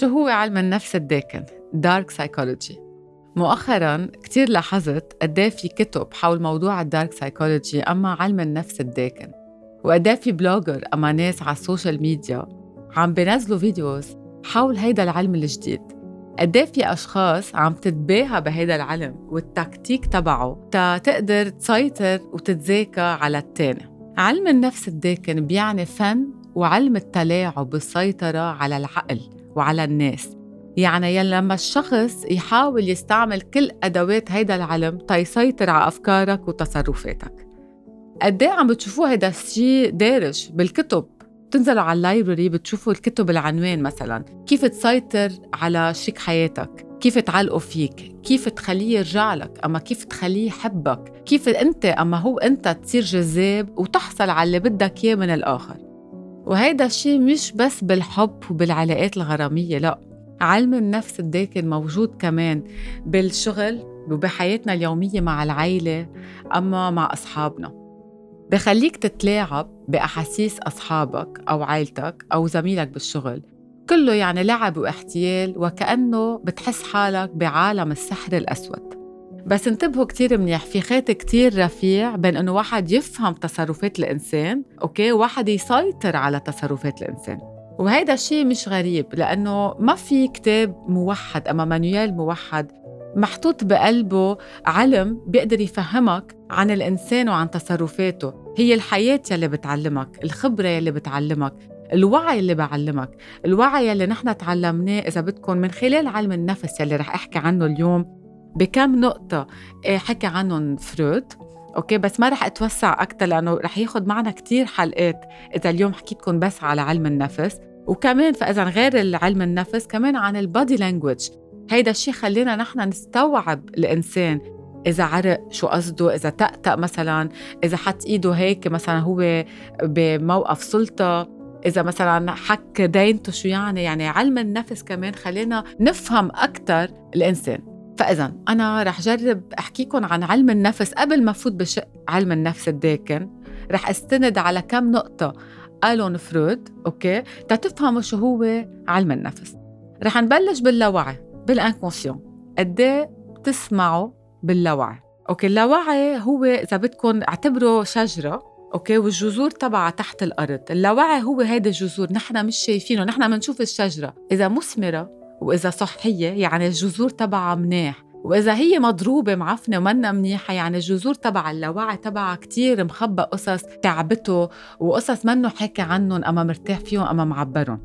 شو هو علم النفس الداكن؟ Dark Psychology مؤخرا كتير لاحظت قد في كتب حول موضوع ال Dark Psychology أما علم النفس الداكن. وقد في bloggers أما ناس على ال social media عم بينزلوا videos حول هيدا العلم الجديد. قد في أشخاص عم تتباهى بهيدا العلم والتكتيك تبعه تا تقدر تسيطر وتتذاكى على التاني. علم النفس الداكن بيعني فن وعلم التلاعب بالسيطرة على العقل. وعلى الناس. يعني لما الشخص يحاول يستعمل كل أدوات هيدا العلم تيسيطر على أفكارك وتصرفاتك. قد عم بتشوفوه هيدا الشيء دارج بالكتب؟ بتنزلوا على اللايبرري بتشوفوا الكتب العنوان مثلا. كيف تسيطر على شريك حياتك؟ كيف تعلقوا فيك؟ كيف تخليه يرجع لك؟ أما كيف تخليه يحبك؟ كيف أنت أما هو أنت تصير جذاب وتحصل على اللي بدك إياه من الآخر؟ وهيدا الشيء مش بس بالحب وبالعلاقات الغرامية لا. علم النفس الداكن موجود كمان بالشغل وبحياتنا اليومية مع العيلة أما مع أصحابنا. بخليك تتلاعب بأحاسيس أصحابك أو عائلتك أو زميلك بالشغل. كله يعني لعب واحتيال وكأنه بتحس حالك بعالم السحر الأسود. بس انتبهوا كتير منيح في خيط كتير رفيع بين إنه واحد يفهم تصرفات الإنسان أوكي؟ وواحد يسيطر على تصرفات الإنسان. وهيدا الشيء مش غريب لأنه ما في كتاب موحد أما manual موحد محطوط بقلبه علم بيقدر يفهمك عن الإنسان وعن تصرفاته. هي الحياة يلي بتعلمك الخبرة يلي بتعلمك الوعي اللي بعلمك الوعي يلي نحن تعلمناه إذا بدكم من خلال علم النفس يلي رح أحكي عنه اليوم بكم نقطة. إيه، حكى عنهم فرويد. okay بس ما رح أتوسع أكثر لأنه رح ياخذ معنا كثير حلقات إذا اليوم حكيتكم بس على علم النفس. وكمان فإذا غير علم النفس كمان عن ال body language هيدا الشيء خلينا نحن نستوعب الإنسان إذا عرق شو قصده إذا تأتأ مثلا إذا حط إيده هيك مثلا هو بموقف سلطة إذا مثلا حك دينته شو يعني. يعني علم النفس كمان خلينا نفهم أكثر الإنسان. فإذا أنا رح جرب أحكيكم عن علم النفس قبل ما فوت بشق علم النفس الداكن. رح أستند على كم نقطة قالون فرويد okay؟ تتفهموا شو هو علم النفس. رح نبلش باللاوعي بال inconscient. قد إيه بتسمعوا باللاوعي okay اللاوعي هو إذا بدكم اعتبره شجرة okay؟ والجذور تبعها تحت الأرض. اللاوعي هو هيدا الجذور نحن مش شايفينه نحن بنشوف الشجرة. إذا مثمرة وإذا صحية يعني الجذور تبعها مناح وإذا هي مضروبة معفنة ومنا منيحة يعني الجذور تبع اللاوعي تبعها كتير مخبى قصص تعبته وقصص منه حكي عنهم أما مرتاح فيهم أما معبرهم.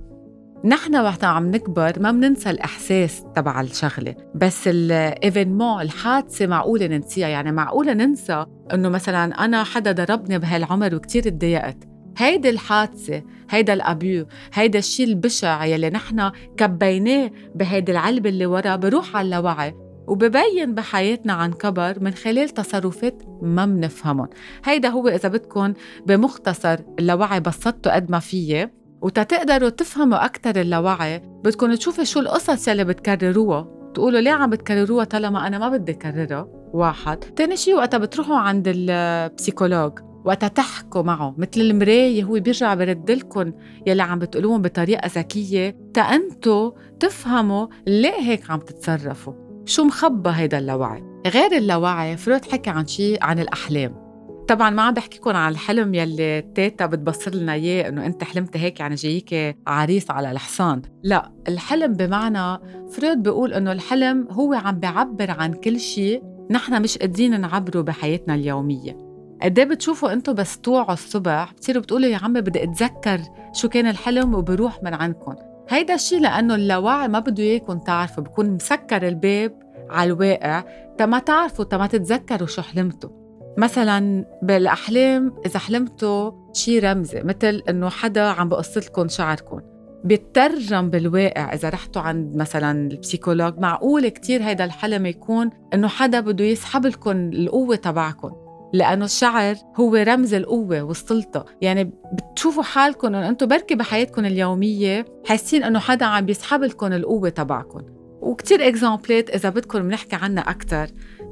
نحن وقت عم نكبر ما بننسى الإحساس تبع الشغلة. بس الايفينمون الحادثة معقولة ننسيها. يعني معقولة ننسى إنه مثلا أنا حدا ضربني بهالعمر وكتير تضايقت هيدي الحادثة هيدا الأبيو هيدا الشيء البشع يلي نحن كبيناه بهيدي العلبة اللي ورا بروح على اللاوعي وببين بحياتنا عن كبر من خلال تصرفات ما منفهمهم. هيدا هو إذا بدكم بمختصر اللاوعي بسطته قد ما فيي وتتقدروا تفهموا أكثر اللاوعي بدكم تشوفوا شو القصص يلي بتكرروها. تقولوا ليه عم بتكرروها طالما أنا ما بدي كررها واحد. تاني شيء وقتها بتروحوا عند البسيكولوج وقتها تحكوا معه. مثل المراية هو بيرجع برد لكم يلي عم بتقولوهم بطريقة ذكية تا أنتو تفهموا ليه هيك عم تتصرفوا؟ شو مخبى هيدا اللاوعي غير اللاوعي فرويد حكي عن شيء عن الأحلام. طبعا ما عم بحكيكم عن الحلم يلي تيتا بتبصر لنا إياه إنه أنت حلمت هيك يعني جايك عريس على الحصان. لا الحلم بمعنى فرويد بيقول إنه الحلم هو عم بيعبر عن كل شيء نحن مش قادرين نعبره بحياتنا اليومية. قد إيه بتشوفوا أنتم بس توعوا الصبح بتصيروا بتقولوا يا عمي بدي اتذكر شو كان الحلم وبروح من عندكم. هيدا الشيء لأنه اللاوعي ما بده إياكم تعرفوا بكون مسكر الباب على الواقع تما تعرفوا تما تتذكروا شو حلمتوا. مثلا بالأحلام إذا حلمتوا شيء رمزي مثل إنه حدا عم بقص لكم شعركم. بيترجم بالواقع إذا رحتوا عند مثلا البسيكولوج معقول كتير هيدا الحلم يكون إنه حدا بده يسحب لكم القوة تبعكم. لأنه الشعر هو رمز القوة والسلطة. يعني بتشوفوا حالكم إنه أنتم بركي بحياتكم اليومية حاسين إنه حدا عم بيسحب لكم القوة تبعكم. وكتير exemple ات إذا بدكم بنحكي عنها أكثر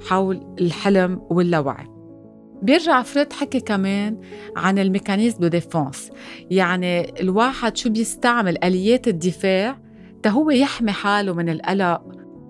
حول الحلم واللاوعي بيرجع فرويد حكي كمان عن ال mécanisme de défense. يعني الواحد شو بيستعمل آليات الدفاع تا هو يحمي حاله من القلق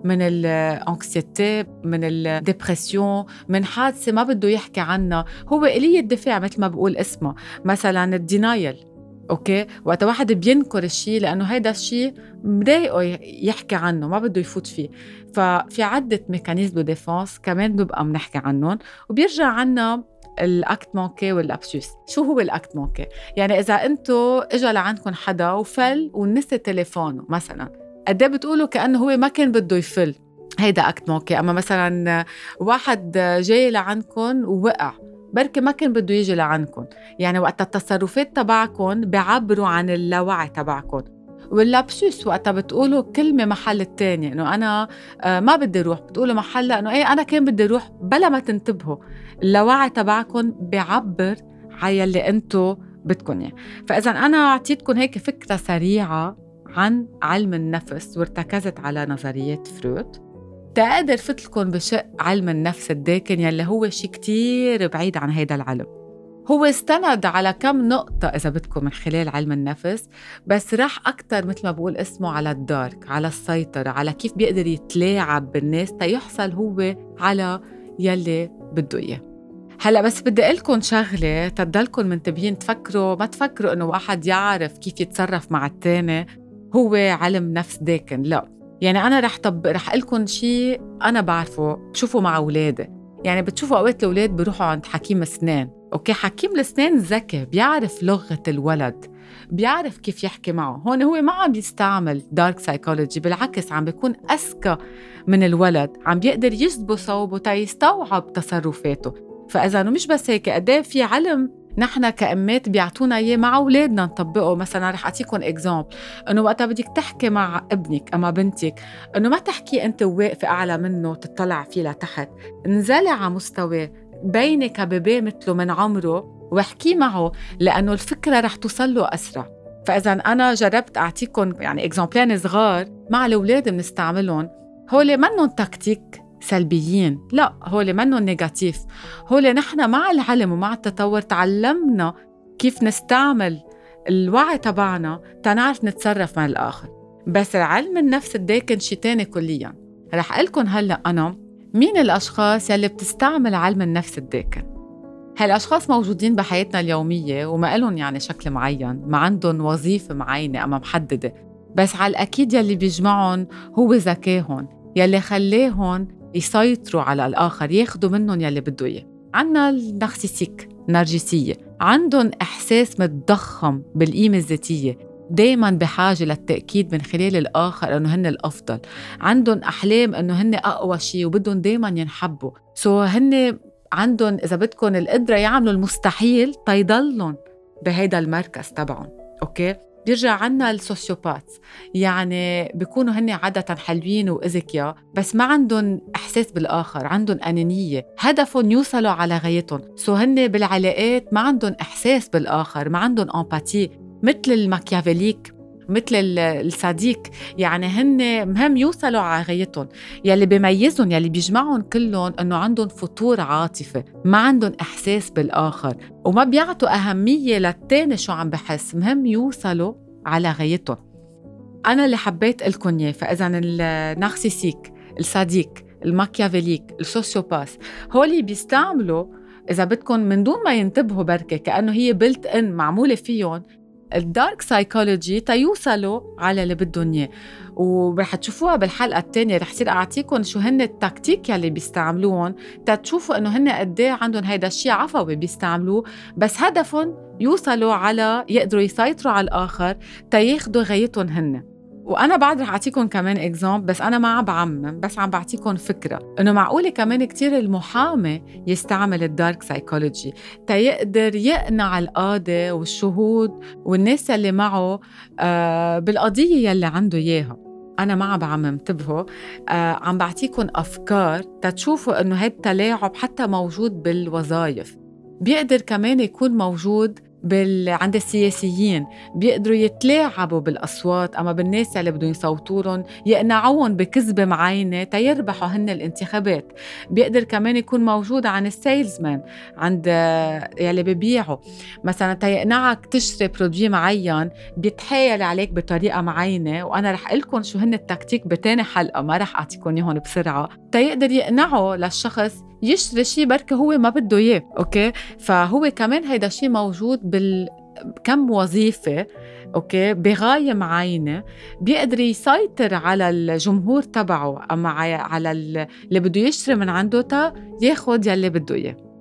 من ال anxiety من ال dépression من حادثة ما بده يحكي عنها. هو آلية الدفاع مثل ما بقول اسمه مثلا ال denial okay؟ وقت واحد بينكر الشيء لأنه هيدا الشيء مضايقه يحكي عنه ما بده يفوت فيه. ففي عدة mécanisme de défense كمان بنبقى بنحكي عنهم. وبيرجع عنا ال acte manqué وال lapsus شو هو ال acte manqué يعني إذا أنتم اجى لعندكم حدا وفل ونسي تليفونه مثلا. قد إيه بتقولوا كأنه هو ما كان بده يفل؟ هيدا acte manqué أما مثلا واحد جاي لعندكم ووقع بركي ما كان بده يجي لعندكم. يعني وقت التصرفات تبعكم بيعبروا عن اللاوعي تبعكم. واللابسوس وقتها بتقولوا كلمة محل التانية إنه أنا آه، ما بدي أروح. بتقولوا محلها إنه إيه أنا كان بدي أروح بلا ما تنتبهوا. اللاوعي تبعكم بيعبر على يلي أنتو بدكم إياه. فإذا أنا أعطيتكم هيك فكرة سريعة عن علم النفس وارتكزت على نظريات فرويد تقدر فتلكم بشق علم النفس الداكن يلي هو شيء كتير بعيد عن هيدا العلم. هو استند على كم نقطة إذا بدكم من خلال علم النفس بس راح أكتر مثل ما بقول اسمه على الدارك على السيطرة على كيف بيقدر يتلاعب بالناس تيحصل هو على يلي بده إياه. هلأ بس بدي أقول لكم شغلة تضلكم منتبهين تفكروا ما تفكروا إنه واحد يعرف كيف يتصرف مع الثاني هو علم نفس داكن. لا. يعني أنا رح طب رح لكم شيء أنا بعرفه بشوفه مع أولادي. يعني بتشوفوا أوقات الأولاد بيروحوا عند حكيم اسنان أوكي؟ حكيم الاسنان ذكي بيعرف لغة الولد بيعرف كيف يحكي معه. هون هو ما عم بيستعمل dark psychology بالعكس عم بيكون أذكى من الولد. عم بيقدر يجذبه صوبه تيستوعب تصرفاته. فإذا مش بس هيك قد إيه في علم نحن كأمات بيعطونا إياه مع أولادنا نطبقه. مثلا رح اعطيكم exemple إنه وقتها بدك تحكي مع ابنك أما بنتك إنه ما تحكي أنت واقفة أعلى منه تطلع فيه لتحت. انزلي على مستواه بيني ك bébé مثله من عمره واحكي معه لأنه الفكرة رح توصل له أسرع. فاذا أنا جربت اعطيكم يعني exemple ين صغار مع الأولاد بنستعملهم. هول منهم تكتيك سلبيين. لا هول منهم négatif. هول نحن مع العلم ومع التطور تعلمنا كيف نستعمل الوعي تبعنا تنعرف نتصرف مع الآخر. بس علم النفس الداكن شي تاني كليا. رح لكم هلأ أنا مين الأشخاص يلي بتستعمل علم النفس الداكن هالأشخاص موجودين بحياتنا اليومية وما لهم يعني شكل معين ما عندهم وظيفة معينة أما محددة. بس على الأكيد يلي بيجمعهم هو ذكاهم يلي خلاهم يسيطروا على الآخر ياخدوا منهم يلي بده إياه. عنا النارسيسيك النرجسية عندهم إحساس متضخم بالقيمة الذاتية. دايما بحاجة للتأكيد من خلال الآخر أنه هن الأفضل. عندهم أحلام أنه هن أقوى شيء وبدهم دايما ينحبوا. سو هن عندهم إذا بدكم القدرة يعملوا المستحيل تيضلهم بهيدا المركز تبعهم. okay؟ بيرجع عنا ال sociopathe يعني بيكونوا هن عادة حلوين وأذكياء بس ما عندهم إحساس بالآخر عندهم أنانية. هدفهم يوصلوا على غايتهم. so هن بالعلاقات ما عندهم إحساس بالآخر ما عندهم empathie مثل ال machiavélique مثل ال sadique. يعني هن مهم يوصلوا على غايتهم. يلي بيميزهم يلي بيجمعهم كلهم إنه عندهم فتور عاطفة. ما عندهم إحساس بالآخر. وما بيعطوا أهمية للتاني شو عم بحس. مهم يوصلوا على غايتهم. أنا اللي حبيت قول لكم اياه فاذا ال narcissique ال sadique. ال machiavélique ال sociopath. هولي بيستعملوا إذا بدكم من دون ما ينتبهوا بركي كأنه هي built in معمولة فيهم ال dark psychology تيوصلوا على اللي بدهم إياه. ورح تشوفوها بالحلقة الثانية رح صير اعطيكم شو هن التكتيك يلي بيستعملوهم تتشوفوا إنه هن قد إيه عندهم هيدا الشيء عفوي بيستعملوه. بس هدفهم يوصلوا على يقدروا يسيطروا على الآخر تياخذوا غايتهم هن. وأنا بعد رح أعطيكم كمان exemple بس أنا ما عم بعمم بس عم بعطيكم فكرة. إنه معقولة كمان كتير المحامي يستعمل ال dark psychology تيقدر يقنع القاضي والشهود والناس اللي معه آه بالقضية يلي عنده إياها. أنا ما عم بعمم انتبهوا. آه عم بعطيكم أفكار تتشوفوا إنه هيدا التلاعب حتى موجود بالوظائف. بيقدر كمان يكون موجود بال... عند السياسيين بيقدروا يتلاعبوا بالأصوات أما بالناس اللي بدهم يصوتوا لهم يقنعوهم بكذبه معينة تيربحوا هن الانتخابات. بيقدر كمان يكون موجود عن السيلزمان عند يلي ببيعوا. مثلا تيقنعك تشتري produit معين بيتحايل عليك بطريقة معينة وأنا رح لكم شو هن التكتيك بتاني حلقة ما رح أعطيكم إياهم بسرعة. تيقدر يقنعه للشخص يشتري شيء بركي هو ما بده إياه okay؟ فهو كمان هيدا الشيء موجود بال كم وظيفة okay؟ بغاية معينة بيقدر يسيطر على الجمهور تبعه أما على اللي بده يشتري من عنده تا ياخد يلي بده إياه.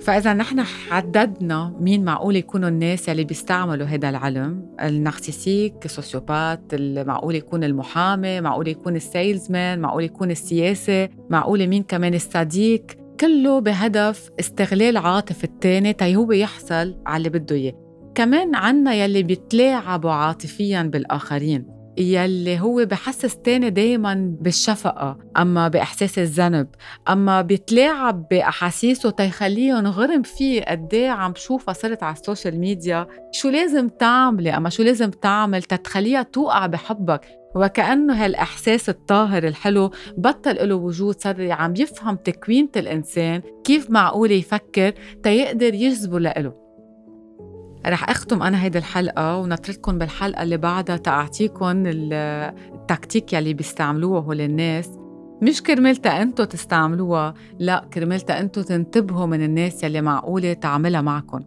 فإذا نحن حددنا مين معقول يكونوا الناس اللي بيستعملوا هذا العلم. النارسيسيك السوسيوبات معقول يكون المحامي معقول يكون السيلزمان معقول يكون السياسي معقول مين كمان الصديق. كله بهدف استغلال عاطفة التاني تي هو يحصل على اللي بده إياه. كمان عنا يلي بيتلاعبوا عاطفيا بالآخرين. يلي هو بحسس تاني دايما بالشفقة أما بإحساس الذنب. أما بيتلاعب بأحاسيسه تيخليهم غرم فيه قديه عم بشوفها صرت على ال social media. شو لازم تعملي؟ أما شو لازم تعمل؟ تتخليها توقع بحبك. وكأنه هالإحساس الطاهر الحلو بطل له وجود صار عم يفهم تكوينة الإنسان كيف معقول يفكر تيقدر يجذبه لإله. رح أختم أنا هيدي الحلقة ونترككم بالحلقة اللي بعدها تاعطيكم التكتيك يلي بيستعملوها هول الناس. مش كرمالتا أنتو تستعملوها لا كرمالتا أنتو تنتبهوا من الناس يلي معقولة تعملها معكم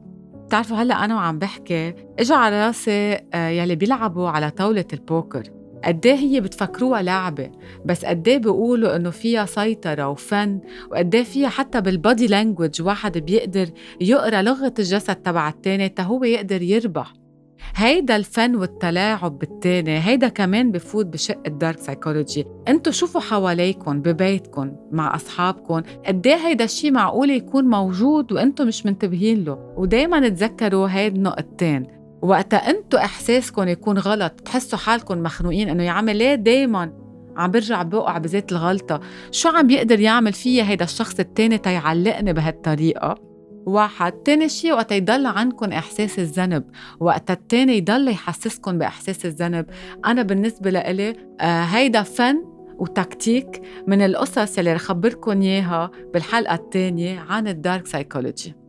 بتعرفوا هلأ أنا وعم بحكي اجى على راسي آه، يلي بيلعبوا على طاولة البوكر. قد إيه هي بتفكروها لعبة بس قد إيه بيقولوا إنه فيها سيطرة وفن وقد إيه فيها حتى بال body language واحد بيقدر يقرأ لغة الجسد تبع التاني تا هو يقدر يربح. هيدا الفن والتلاعب بالتاني هيدا كمان بفوت بشق ال dark psychology انتو شوفوا حواليكم ببيتكم مع اصحابكم قد إيه هيدا الشيء معقول يكون موجود وانتو مش منتبهين له. ودايما تذكروا هيد النقطتين وقتها انتو احساسكم يكون غلط تحسوا حالكم مخنوقين انه يا عمي ليه دايما عم برجع بوقع بذات الغلطة؟ شو عم بيقدر يعمل فيا هيدا الشخص التاني تيعلقني بهالطريقة؟ واحد. تاني شيء وقت يضل عندكم إحساس الذنب وقت التاني يضل يحسسكم بإحساس الذنب. أنا بالنسبة لإلي آه هيدا فن وتكتيك من القصص اللي رح خبركم إياها بالحلقة الثانية عن الدارك سايكولوجي